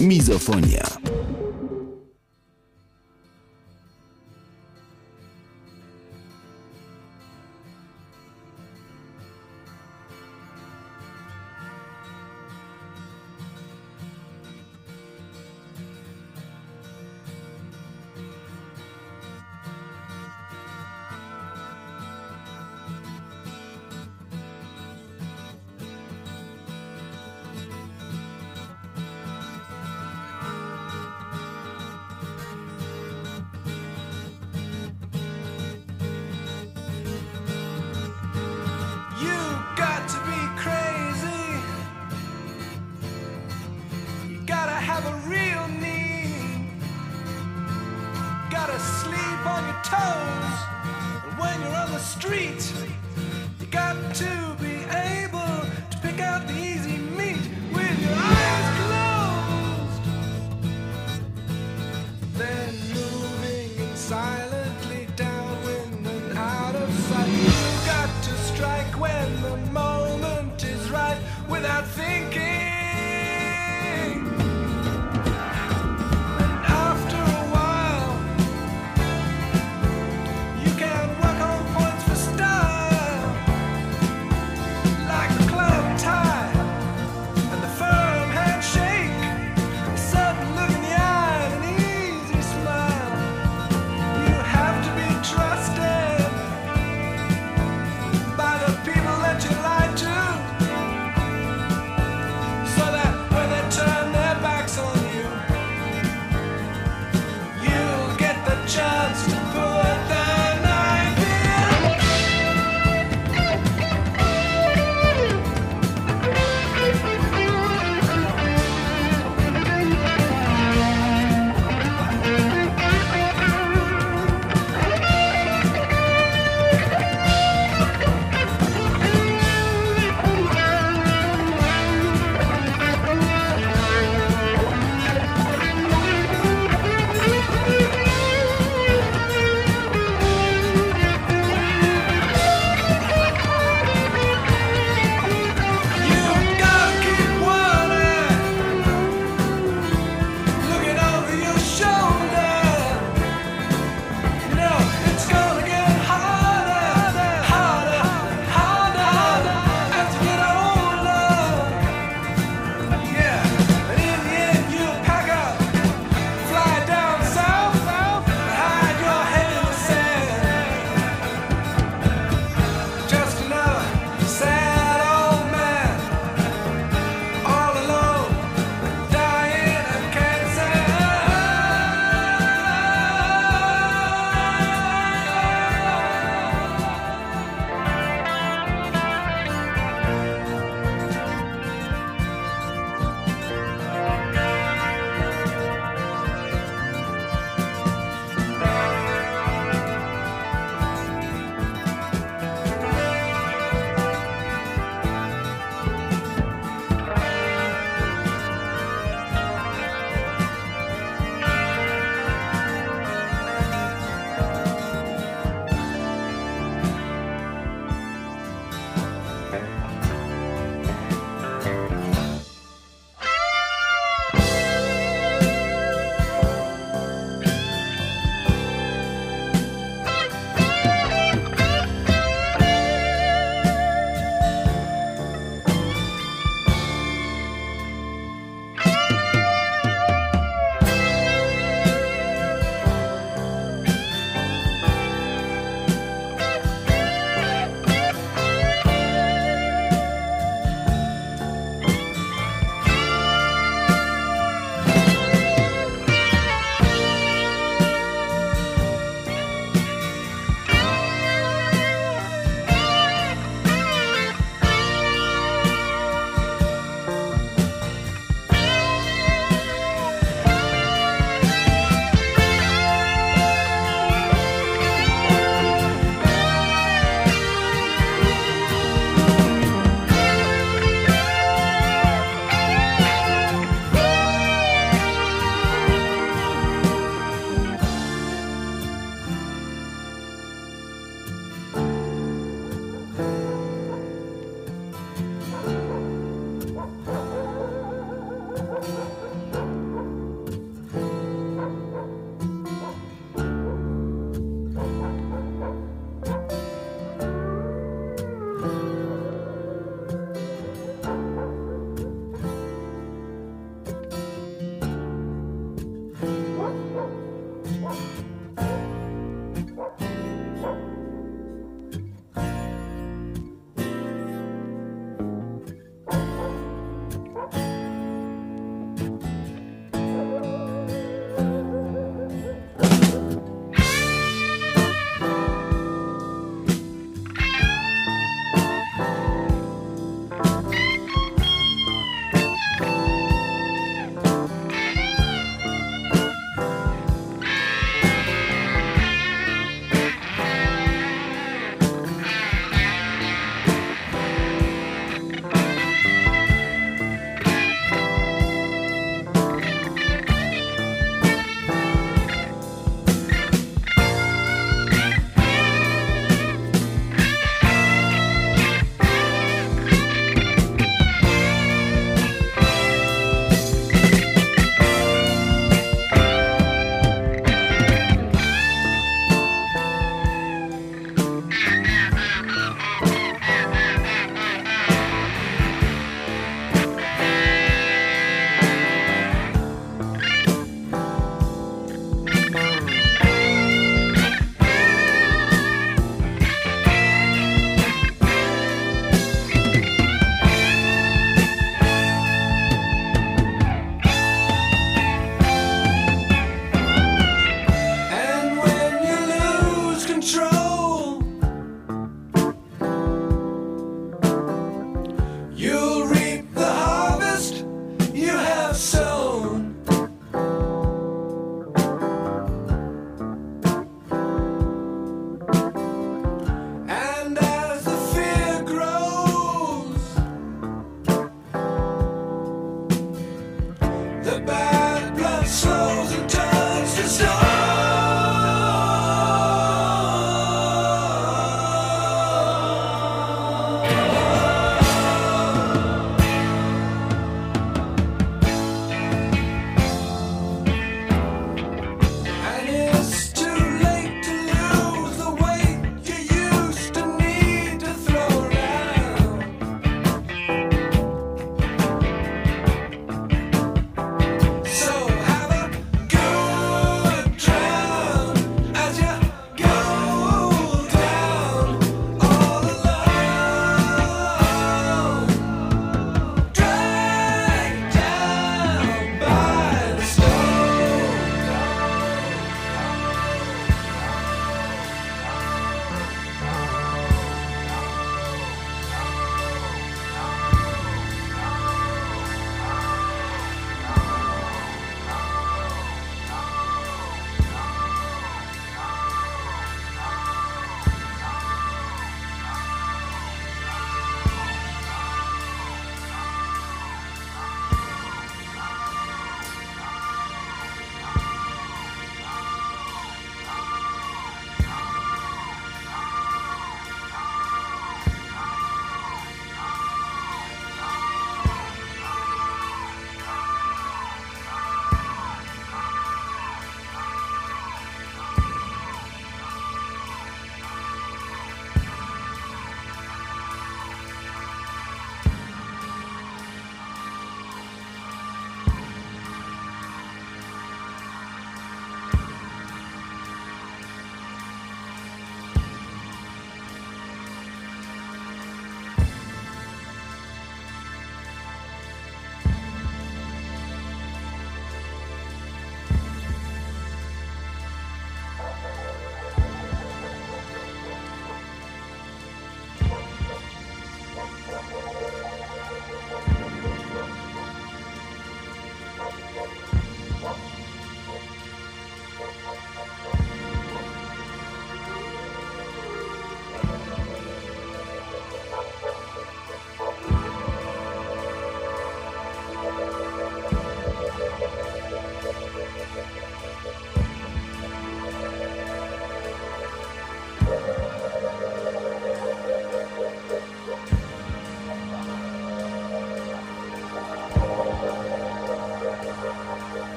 Mizofonia.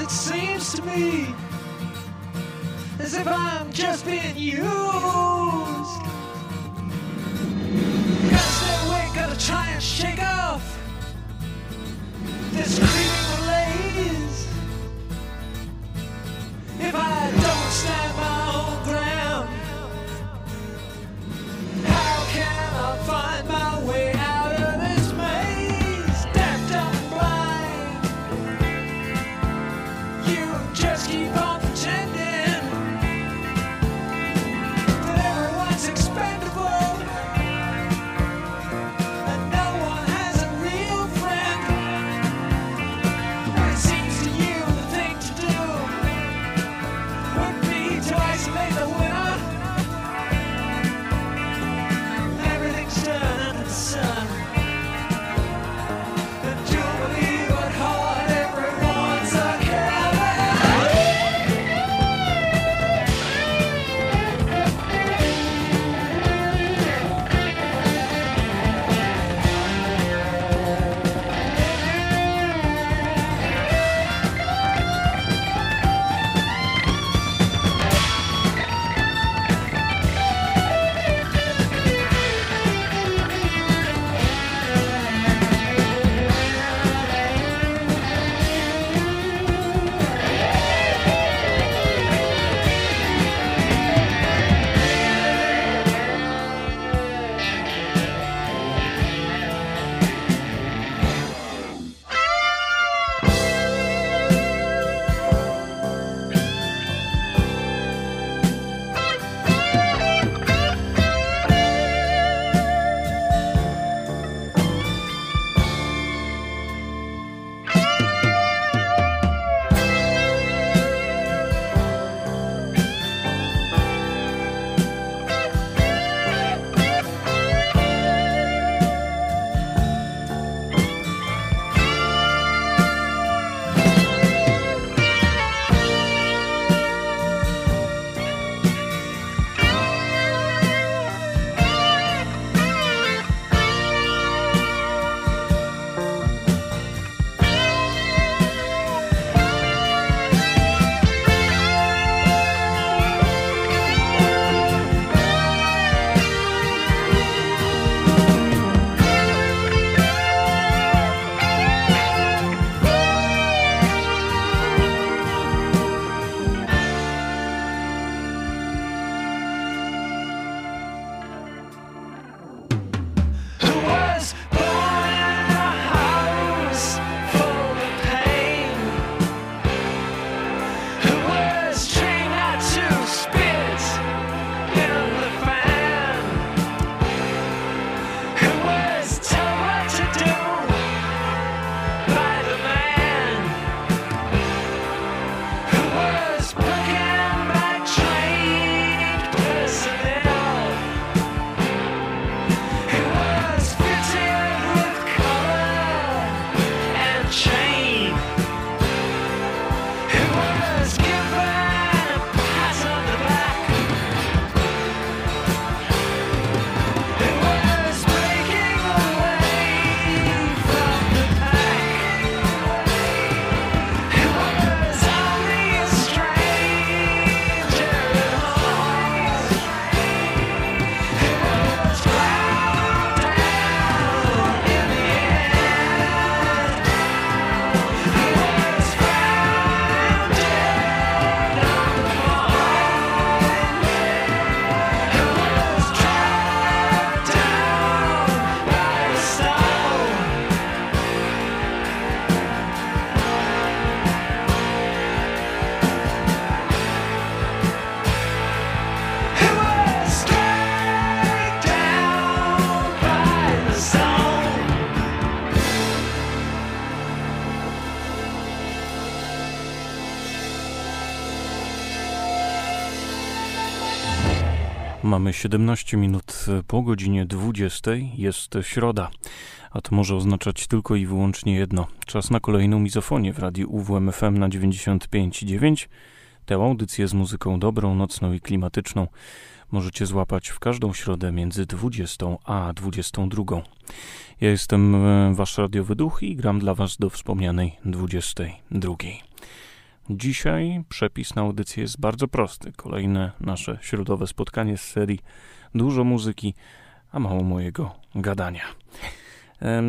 it seems to me as if I'm just being you. Mamy 17 minut e, po godzinie 20. Jest środa, a to może oznaczać tylko i wyłącznie jedno. Czas na kolejną mizofonię w radiu UWMFM na 95,9. Tę audycję z muzyką dobrą, nocną i klimatyczną możecie złapać w każdą środę między 20 a 22. Ja jestem e, wasz radiowy duch i gram dla was do wspomnianej 22. Dzisiaj przepis na audycję jest bardzo prosty. Kolejne nasze środowe spotkanie z serii Dużo muzyki, a mało mojego gadania.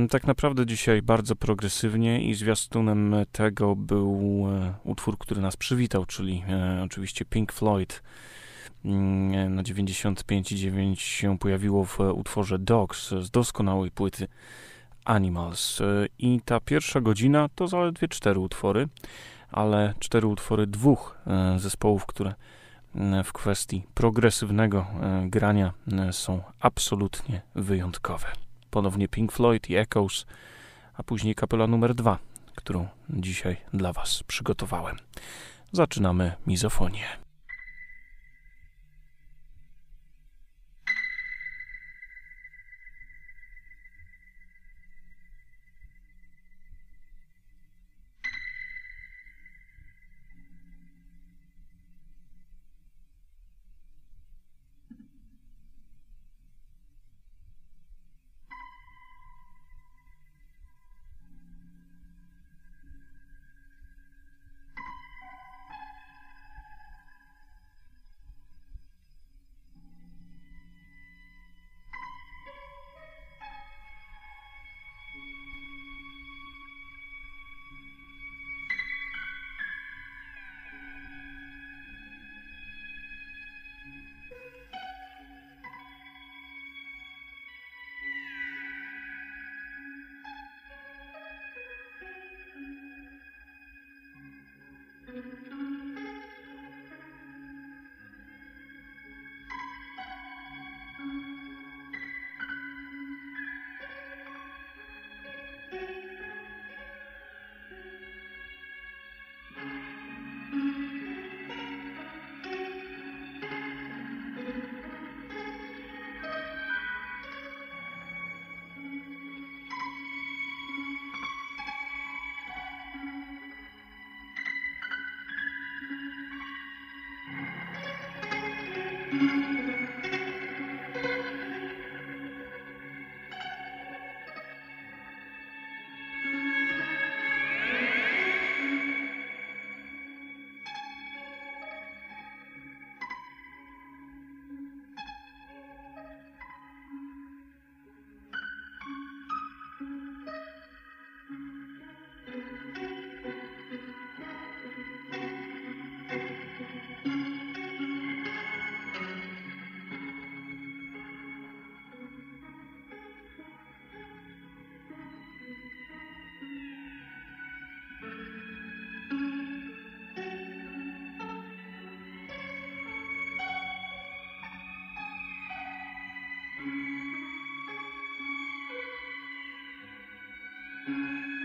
Tak naprawdę dzisiaj bardzo progresywnie i zwiastunem tego był e, utwór, który nas przywitał, czyli e, oczywiście Pink Floyd. Mm, na 95,9 się pojawiło w utworze Dogs z doskonałej płyty Animals. E, I ta pierwsza godzina to zaledwie cztery utwory, ale cztery utwory dwóch zespołów, które w kwestii progresywnego grania są absolutnie wyjątkowe ponownie Pink Floyd i Echoes, a później kapela numer dwa, którą dzisiaj dla Was przygotowałem. Zaczynamy mizofonię. Música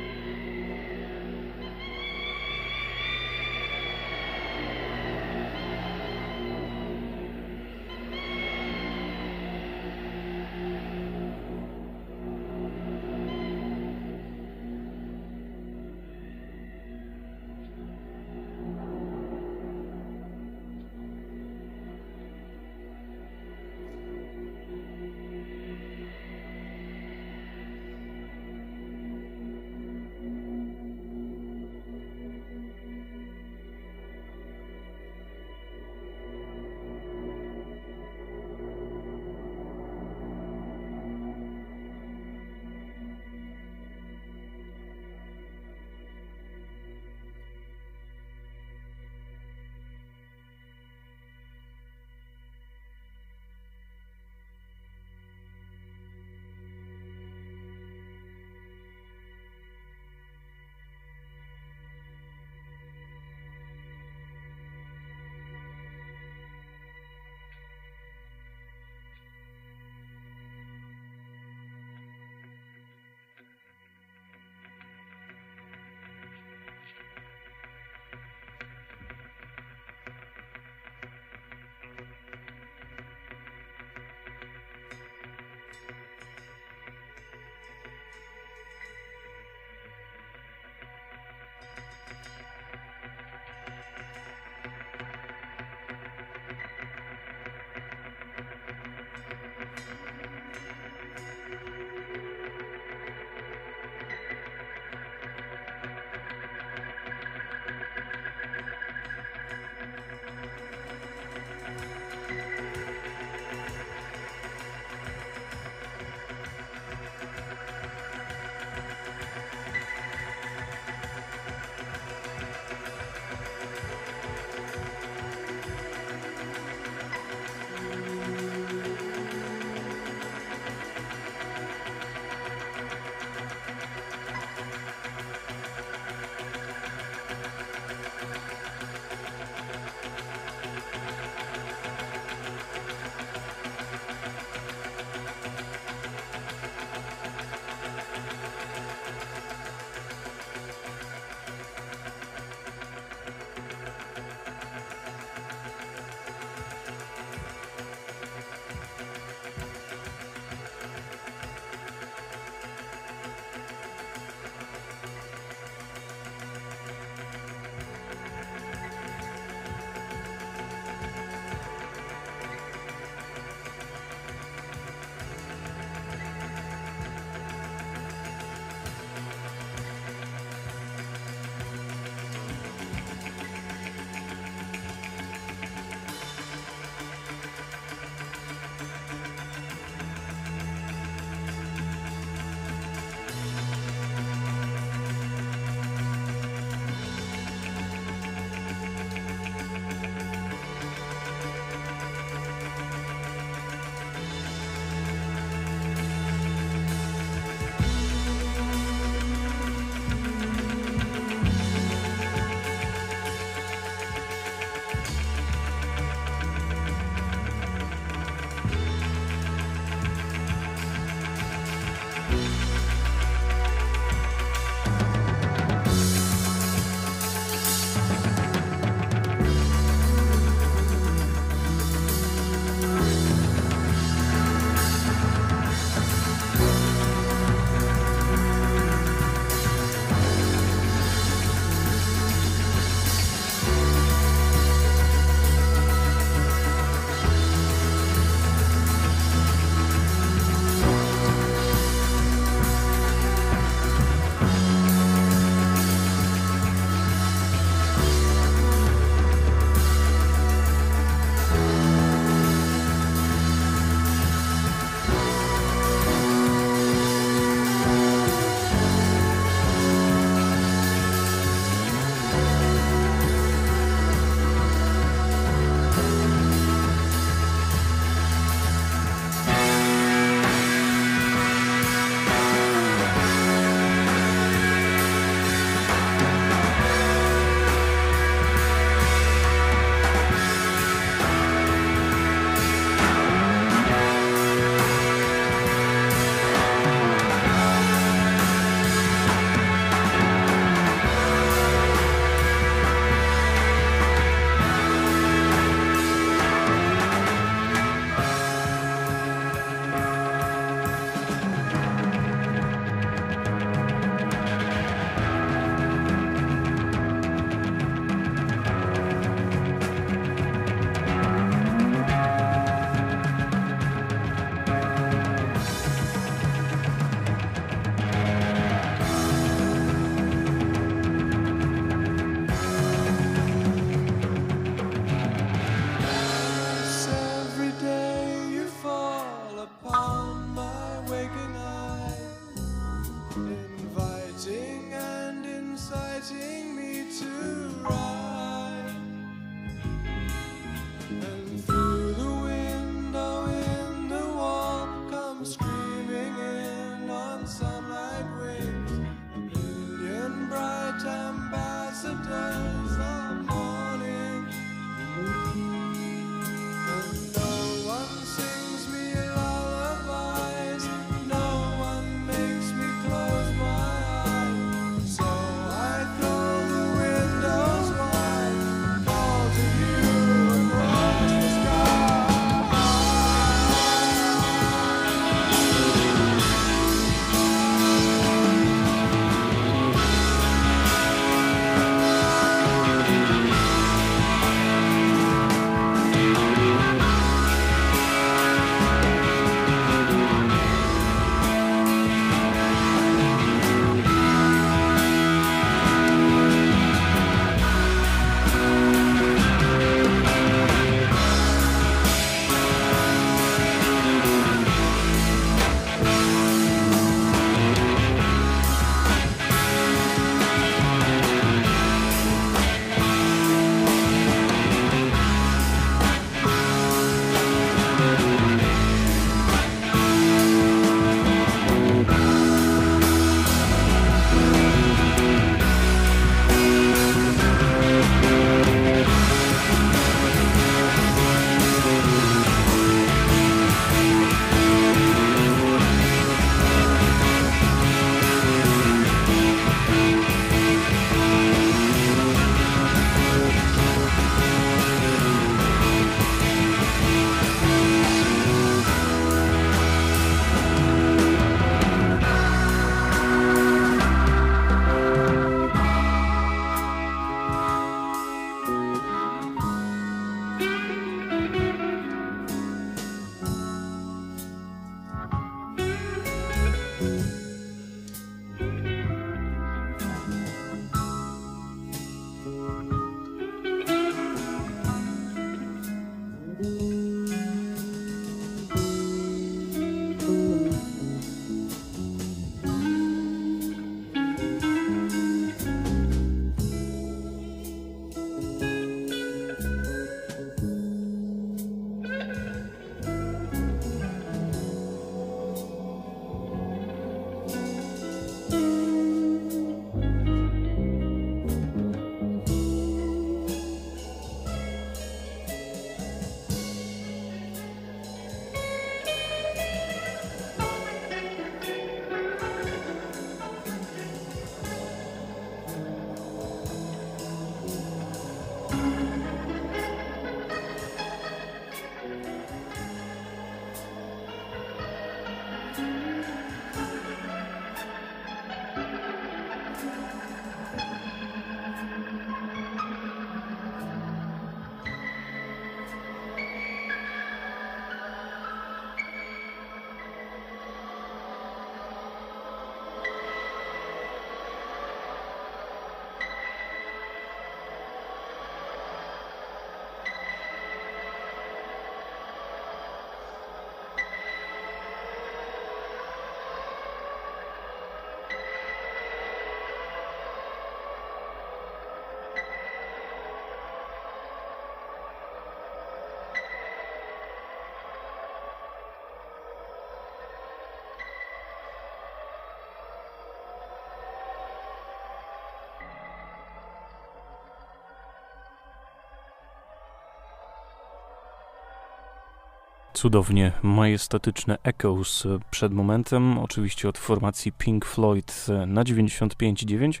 cudownie majestatyczne Echoes. Przed momentem, oczywiście od formacji Pink Floyd na 95.9,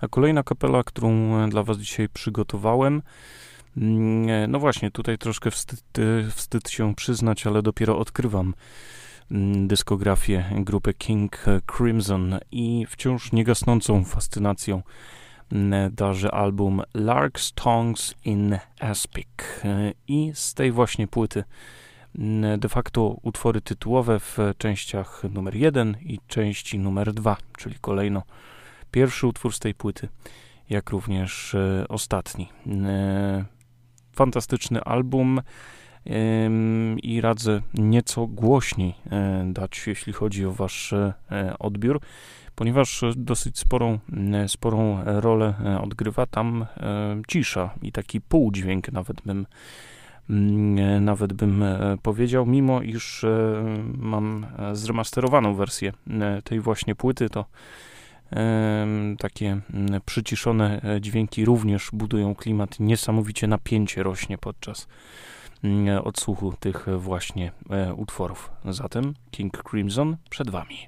a kolejna kapela, którą dla Was dzisiaj przygotowałem, mm, no właśnie, tutaj troszkę wstyd, wstyd się przyznać, ale dopiero odkrywam mm, dyskografię grupy King Crimson i wciąż niegasnącą fascynacją mm, darzy album Lark's Tongues in Aspic. I z tej właśnie płyty de facto utwory tytułowe w częściach numer 1 i części numer 2, czyli kolejno pierwszy utwór z tej płyty, jak również e, ostatni. E, fantastyczny album i radzę nieco głośniej e, dać, jeśli chodzi o wasz odbiór, ponieważ dosyć sporą, sporą rolę odgrywa tam cisza i taki półdźwięk nawet bym nawet bym e, powiedział, mimo iż e, mam e, zremasterowaną wersję tej właśnie płyty, to takie mm, przyciszone dźwięki również budują klimat, niesamowicie napięcie rośnie podczas mm, odsłuchu tych właśnie utworów. Zatem King Crimson przed Wami.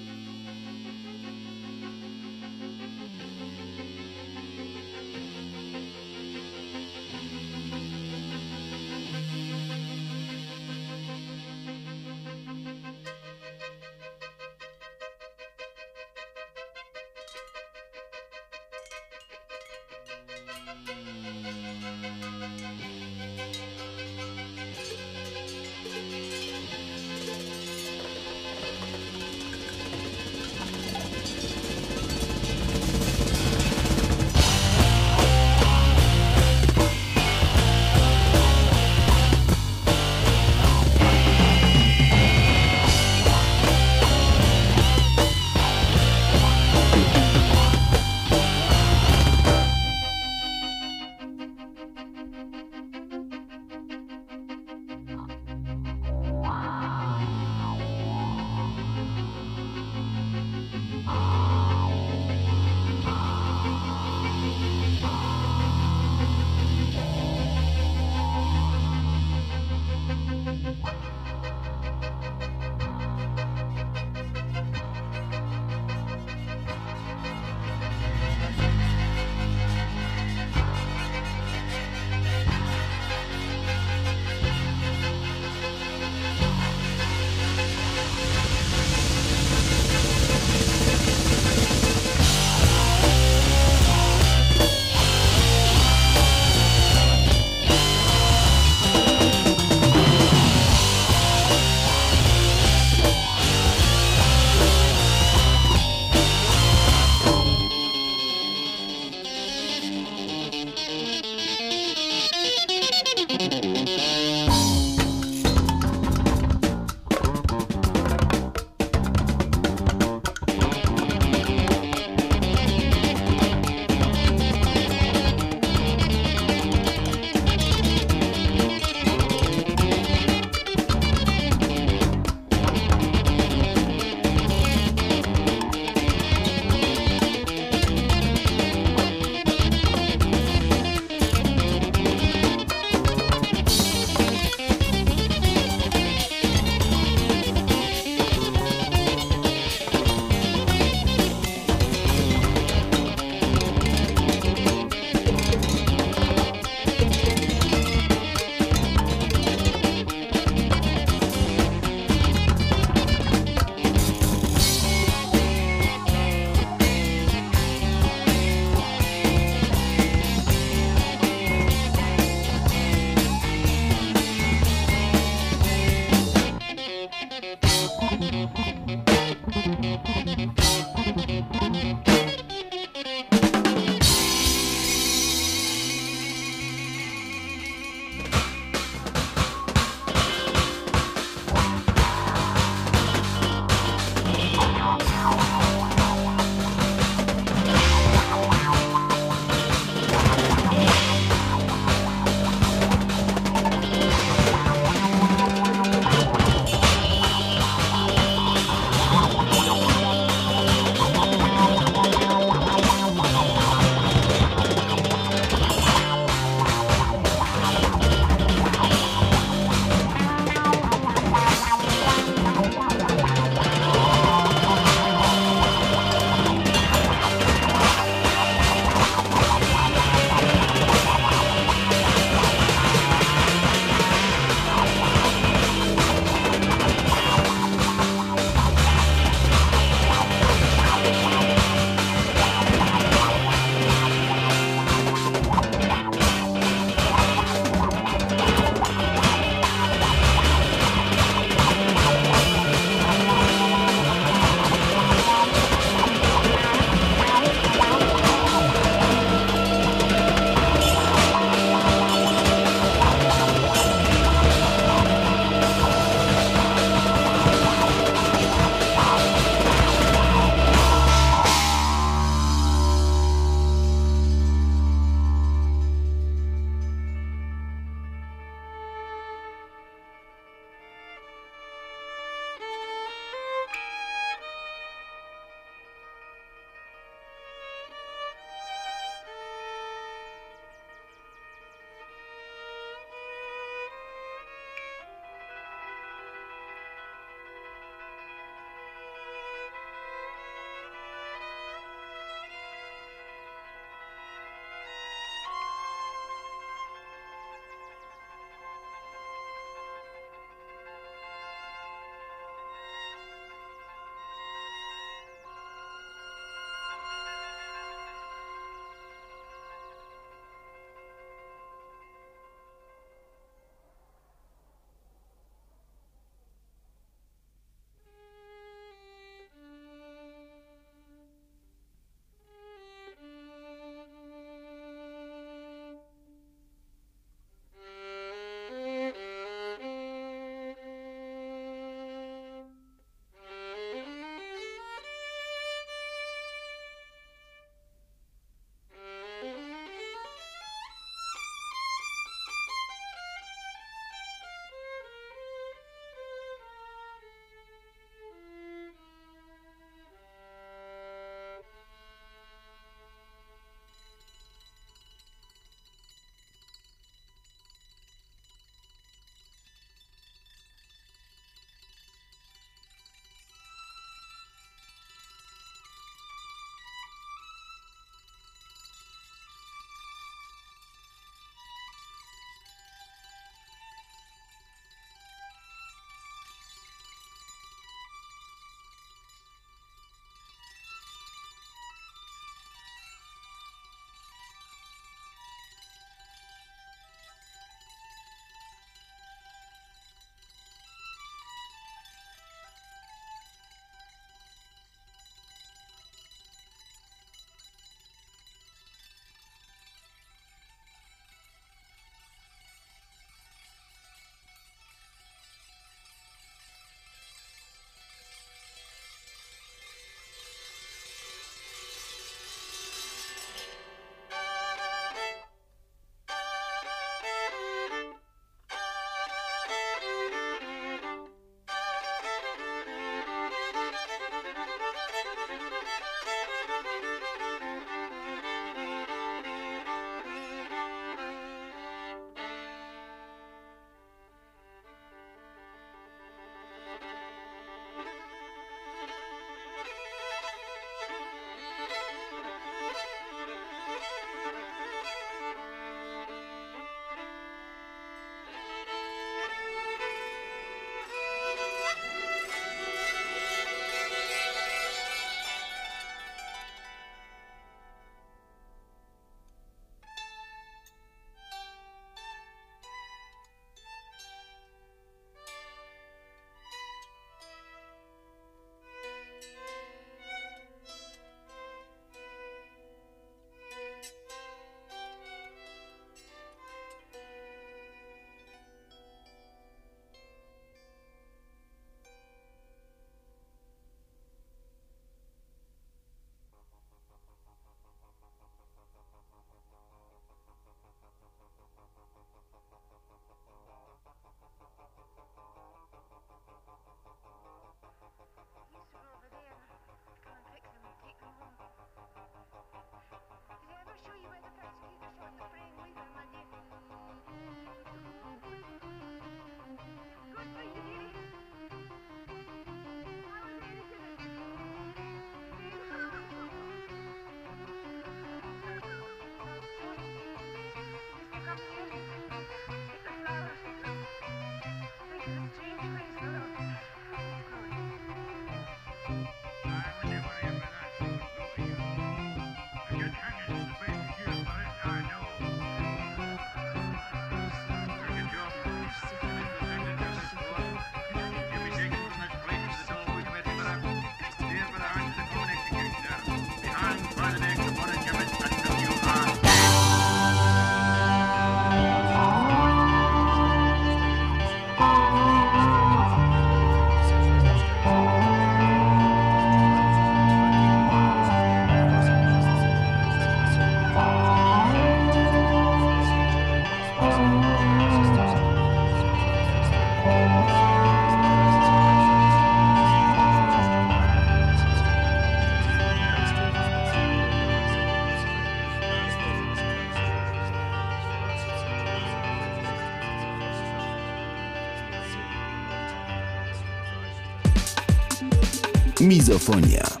Mizofonia.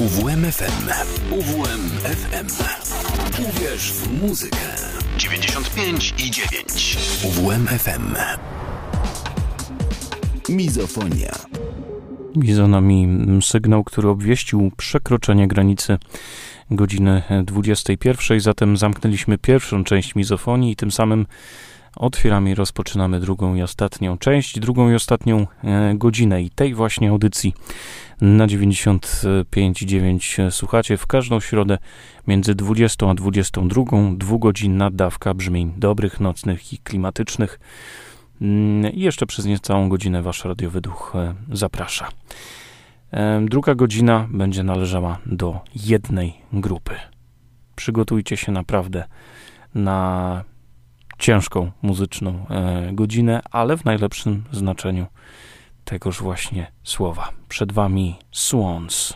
UWMFM. UWMFM. Uwierz w muzykę. 95 i 9. UWMFM. Mizofonia. Widzę nami sygnał, który obwieścił przekroczenie granicy godziny 21. Zatem zamknęliśmy pierwszą część mizofonii i tym samym otwieramy i rozpoczynamy drugą i ostatnią część, drugą i ostatnią e, godzinę i tej właśnie audycji na 95,9 słuchacie w każdą środę między 20 a 22. Dwugodzinna dawka brzmień dobrych, nocnych i klimatycznych. Mm, I jeszcze przez niecałą godzinę Wasz radiowy duch e, zaprasza. E, druga godzina będzie należała do jednej grupy. Przygotujcie się naprawdę na ciężką muzyczną e, godzinę, ale w najlepszym znaczeniu tegoż właśnie słowa. Przed Wami Swans.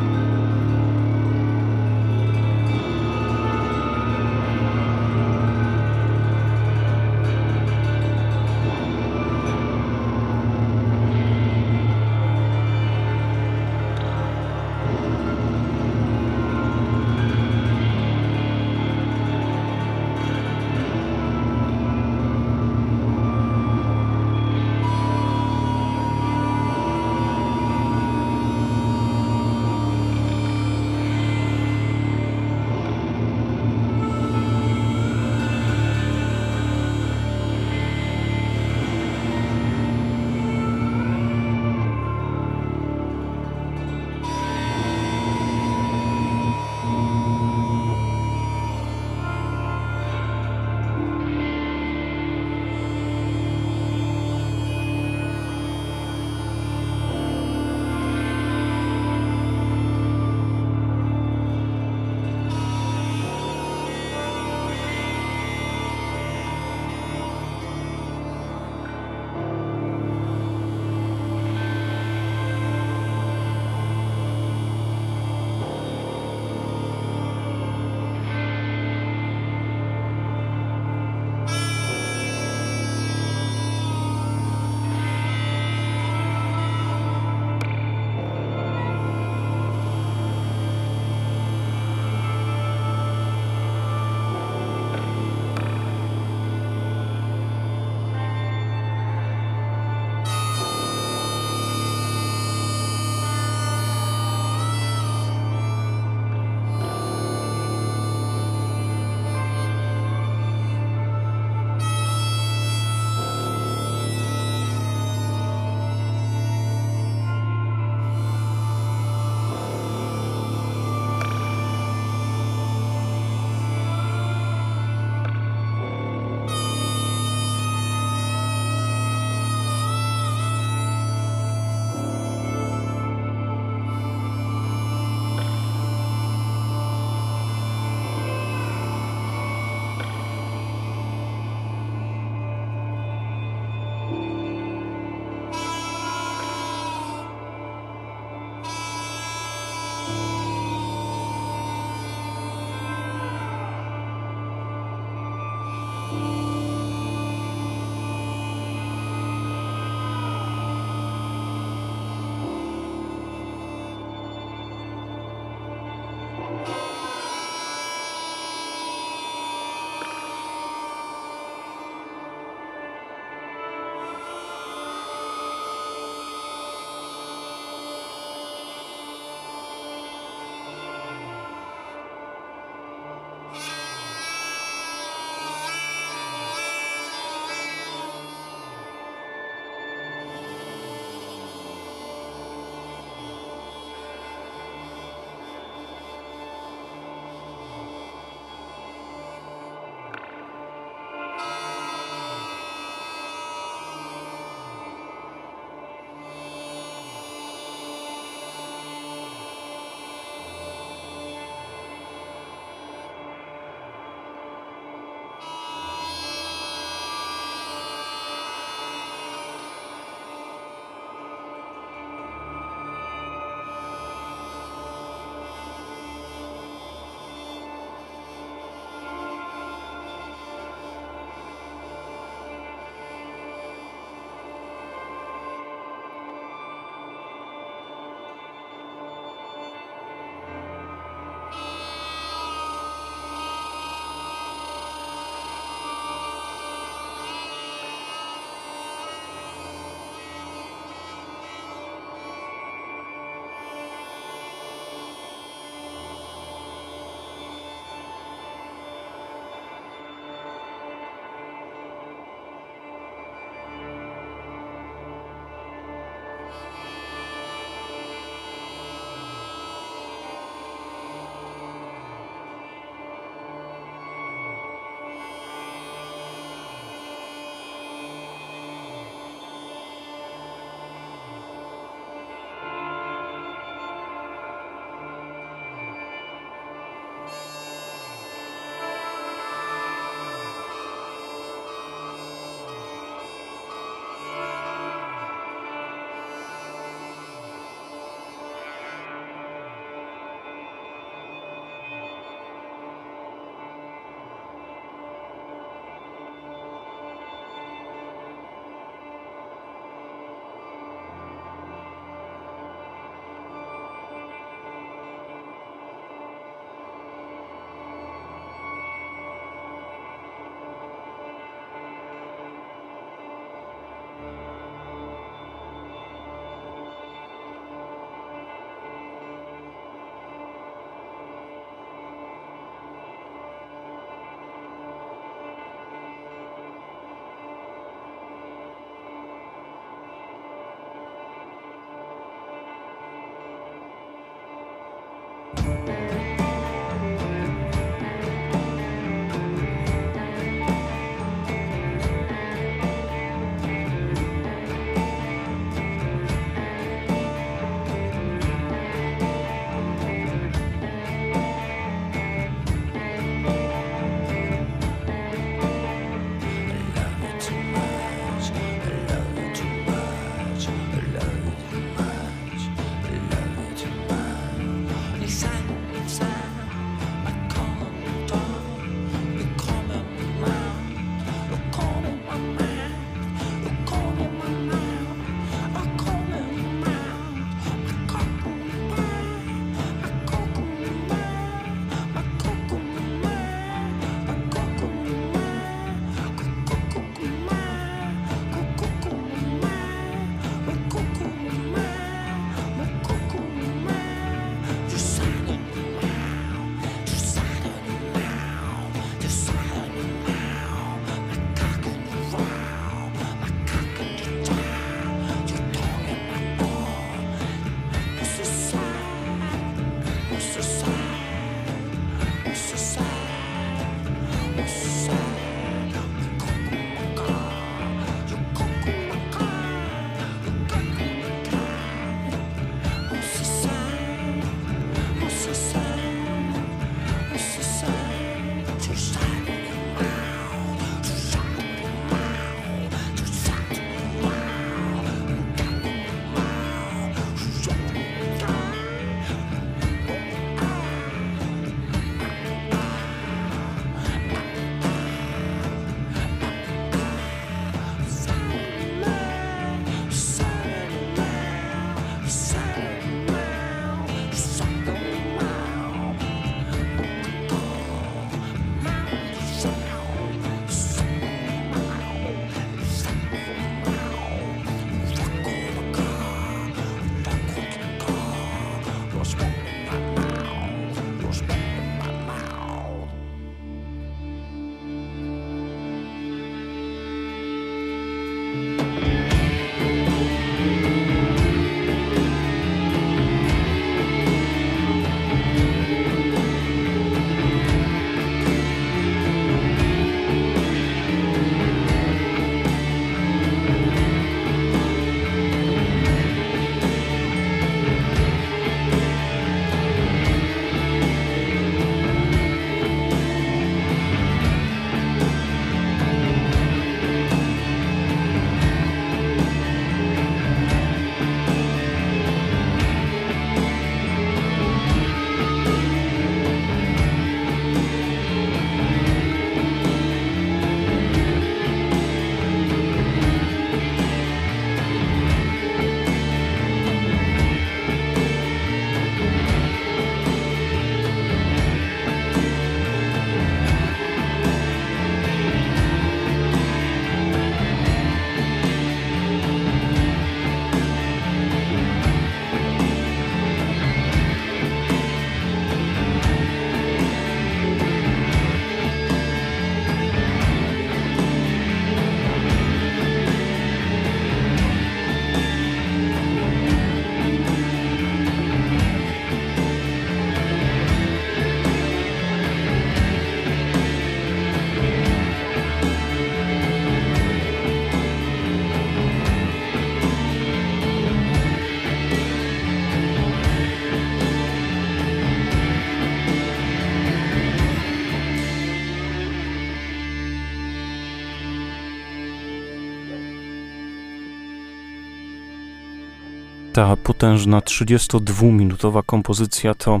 Ta potężna 32-minutowa kompozycja to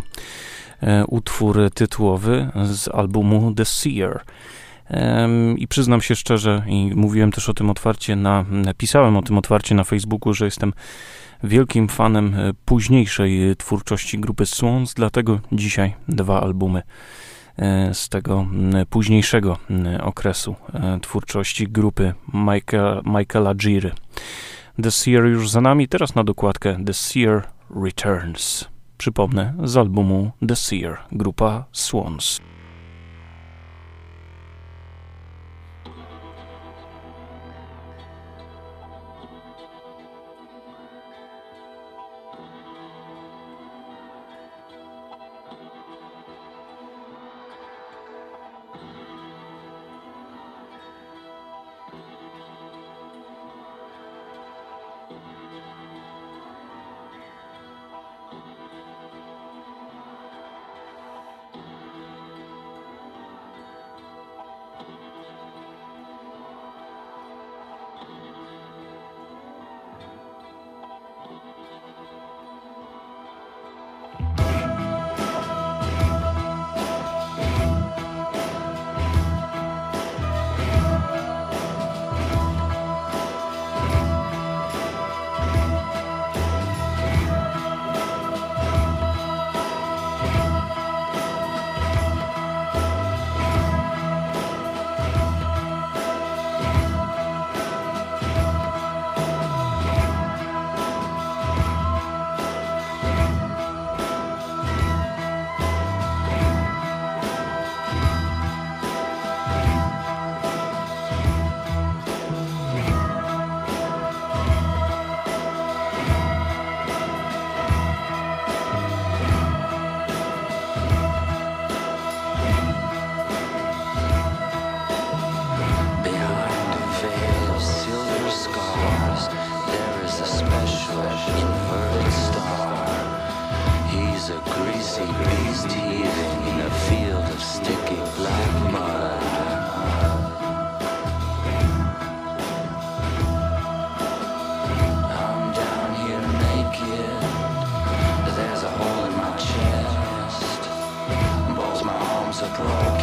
e, utwór tytułowy z albumu The Seer. I przyznam się szczerze, i mówiłem też o tym otwarcie na, napisałem o tym otwarcie na Facebooku, że jestem wielkim fanem e, późniejszej twórczości grupy Swans, dlatego dzisiaj dwa albumy e, z tego późniejszego okresu twórczości grupy Michael, Michaela Giry. The Seer już za nami, teraz na dokładkę The Seer Returns. Przypomnę, z albumu The Seer, grupa Swans. destroyed.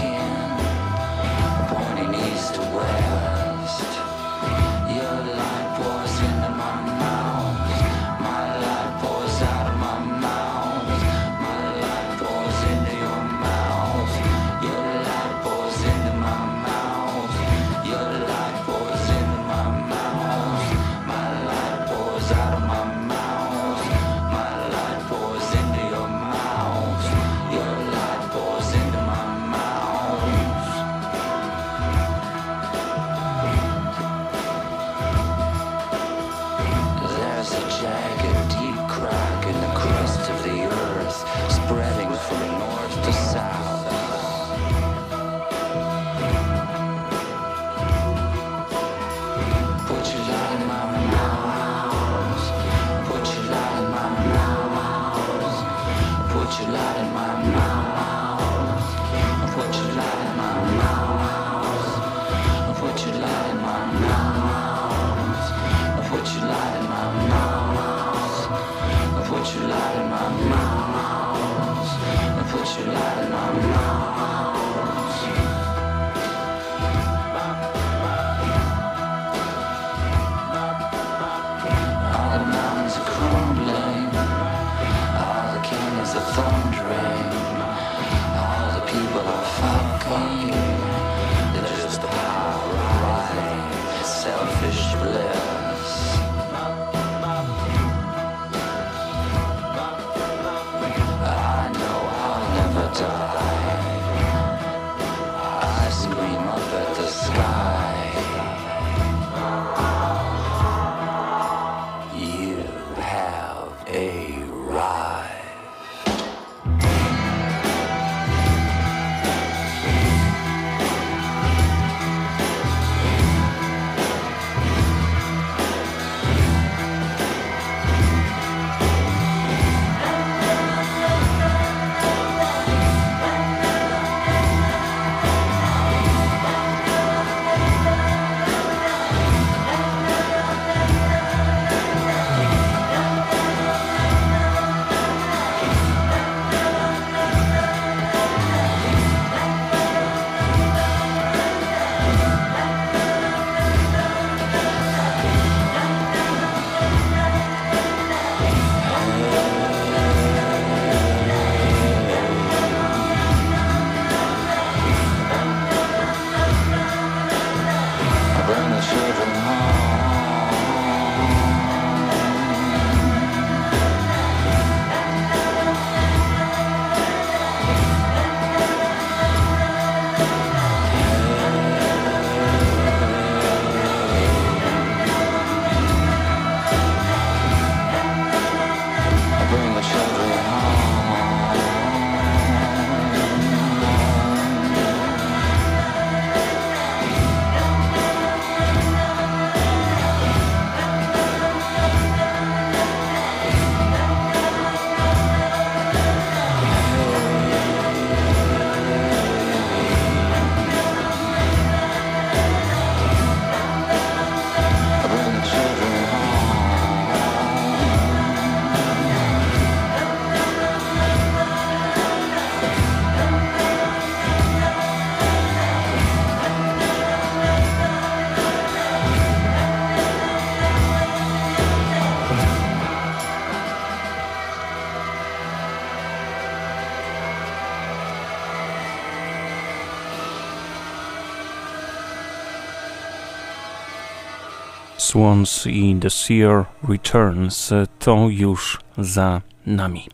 Swans i The Seer Returns to już za nami.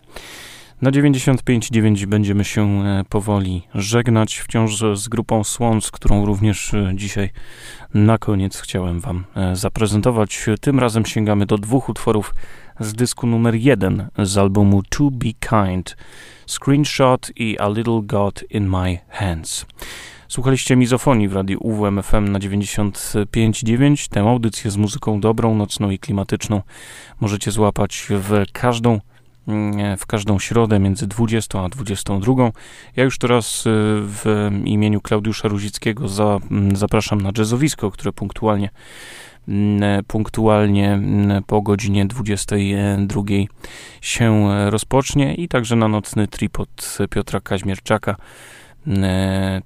Na 95.9 będziemy się e, powoli żegnać, wciąż z grupą Swans, którą również e, dzisiaj na koniec chciałem Wam e, zaprezentować. Tym razem sięgamy do dwóch utworów z dysku numer jeden z albumu To Be Kind, Screenshot i A Little God in My Hands. Słuchaliście Mizofonii w radiu UWMFM na 95.9. Tę audycję z muzyką dobrą, nocną i klimatyczną możecie złapać w każdą mm, w każdą środę między 20 a 22. Ja już teraz y, w imieniu Klaudiusza Ruzickiego za, mm, zapraszam na jazzowisko, które punktualnie mm, punktualnie po godzinie 22 się rozpocznie i także na nocny tripod Piotra Kaźmierczaka E,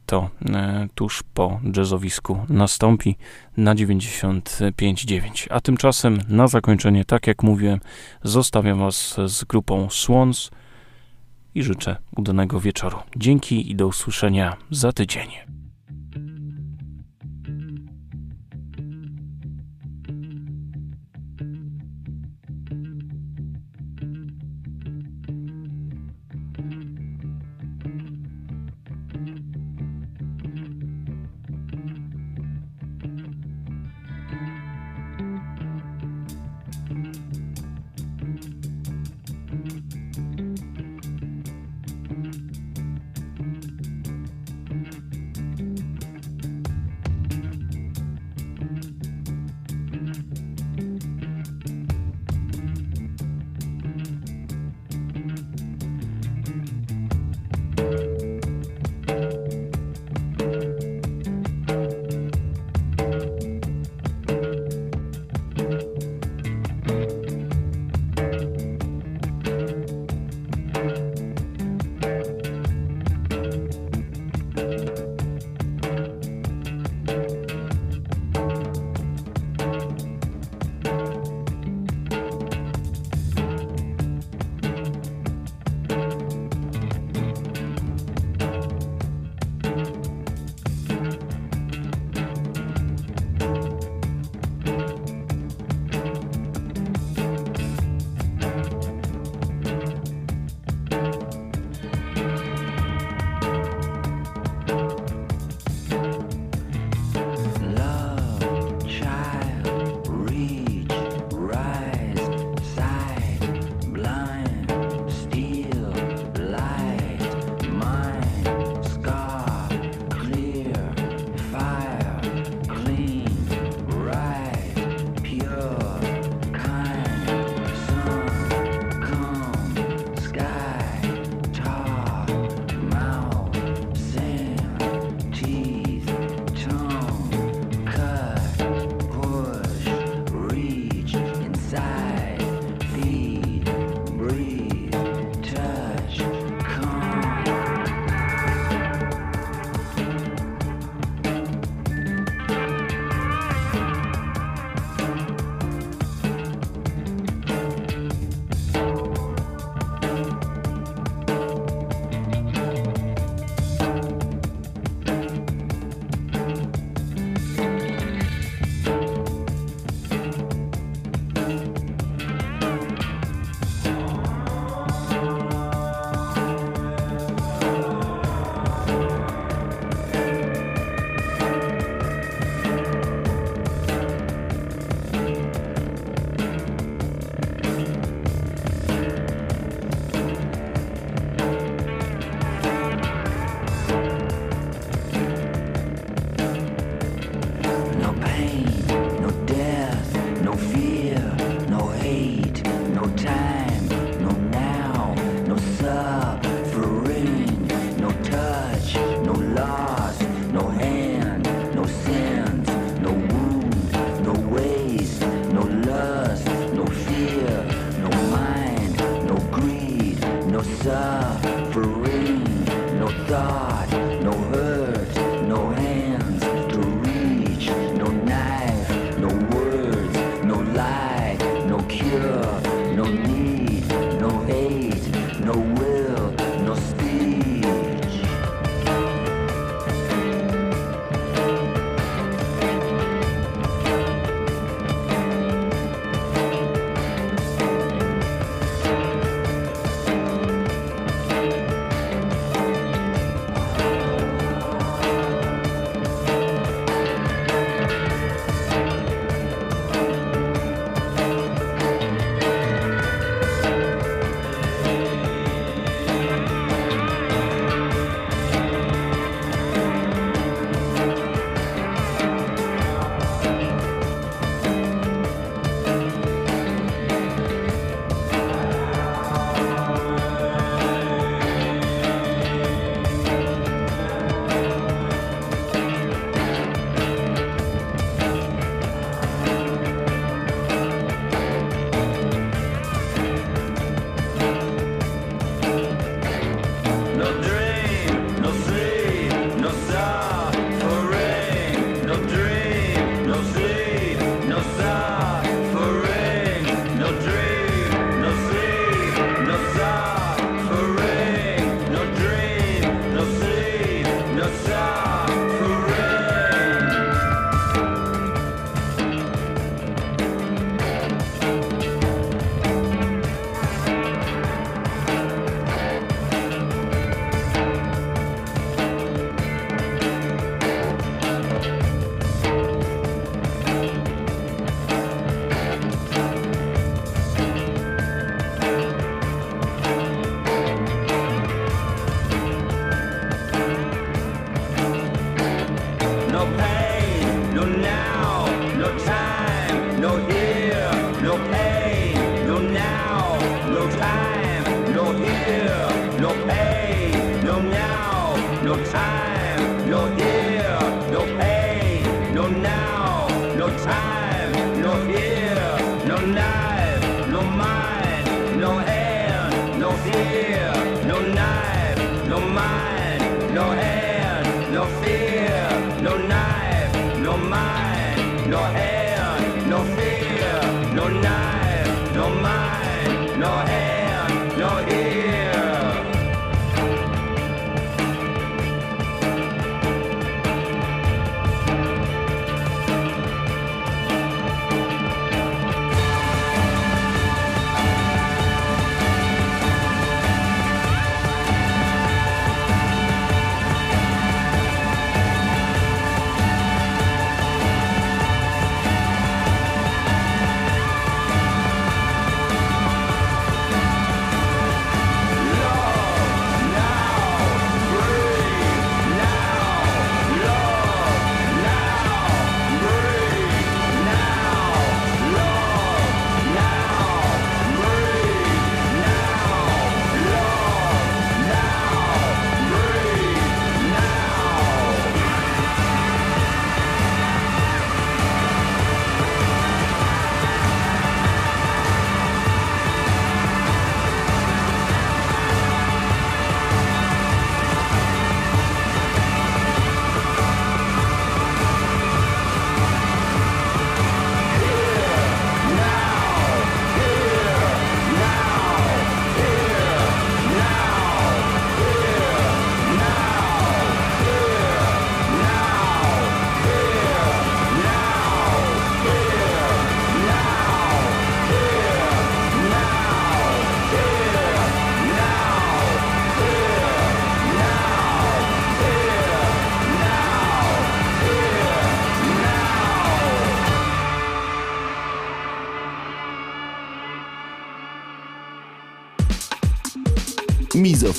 to e, tuż po jazzowisku nastąpi na 95.9. A tymczasem na zakończenie, tak jak mówiłem, zostawiam Was z grupą Swans i życzę udanego wieczoru. Dzięki i do usłyszenia za tydzień.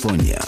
Mizofonia.